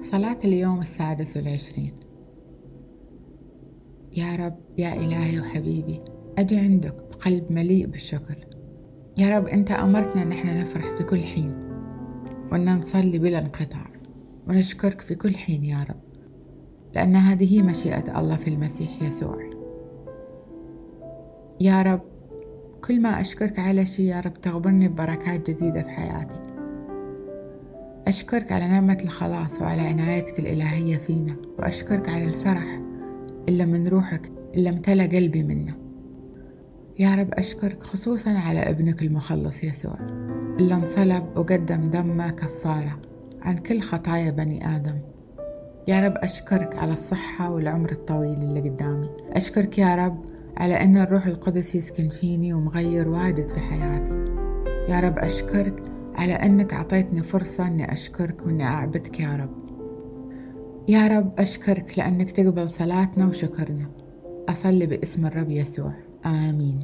صلاة اليوم السادس والعشرين. يا رب يا إلهي وحبيبي أجي عندك بقلب مليء بالشكر. يا رب أنت أمرتنا نحن نفرح في كل حين وأن نصلي بلا انقطاع ونشكرك في كل حين يا رب لأن هذه مشيئة الله في المسيح يسوع. يا رب كل ما أشكرك على شيء يا رب تغبرني ببركات جديدة في حياتي. أشكرك على نعمة الخلاص وعلى عنايتك الإلهية فينا وأشكرك على الفرح إلا من روحك إلا امتلى قلبي منه. يا رب أشكرك خصوصا على ابنك المخلص يسوع اللي انصلب وقدم دمه كفارة عن كل خطايا بني آدم. يا رب أشكرك على الصحة والعمر الطويل اللي قدامي. أشكرك يا رب على أن الروح القدس يسكن فيني ومغير واجد في حياتي. يا رب أشكرك على أنك أعطيتني فرصة أني أشكرك وأني أعبدك يا رب. يا رب أشكرك لأنك تقبل صلاتنا وشكرنا. أصلي باسم الرب يسوع. آمين.